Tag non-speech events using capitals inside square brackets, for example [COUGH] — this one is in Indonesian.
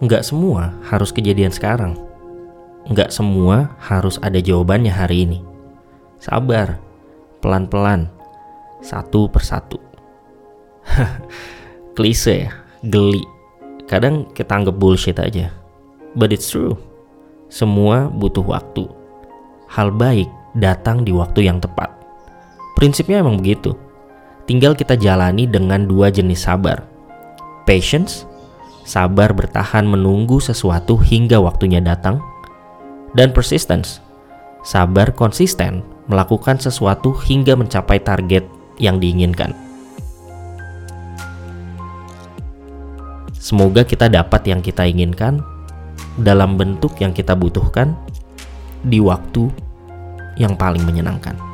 nggak semua harus kejadian sekarang. Nggak semua harus ada jawabannya hari ini. Sabar, pelan-pelan, satu persatu. [LAUGHS] Klise ya, geli. Kadang kita anggap bullshit aja. But it's true. Semua butuh waktu. Hal baik datang di waktu yang tepat. Prinsipnya emang begitu. Tinggal kita jalani dengan dua jenis sabar. Patience sabar bertahan menunggu sesuatu hingga waktunya datang, dan persistence, sabar konsisten melakukan sesuatu hingga mencapai target yang diinginkan. Semoga kita dapat yang kita inginkan dalam bentuk yang kita butuhkan di waktu yang paling menyenangkan.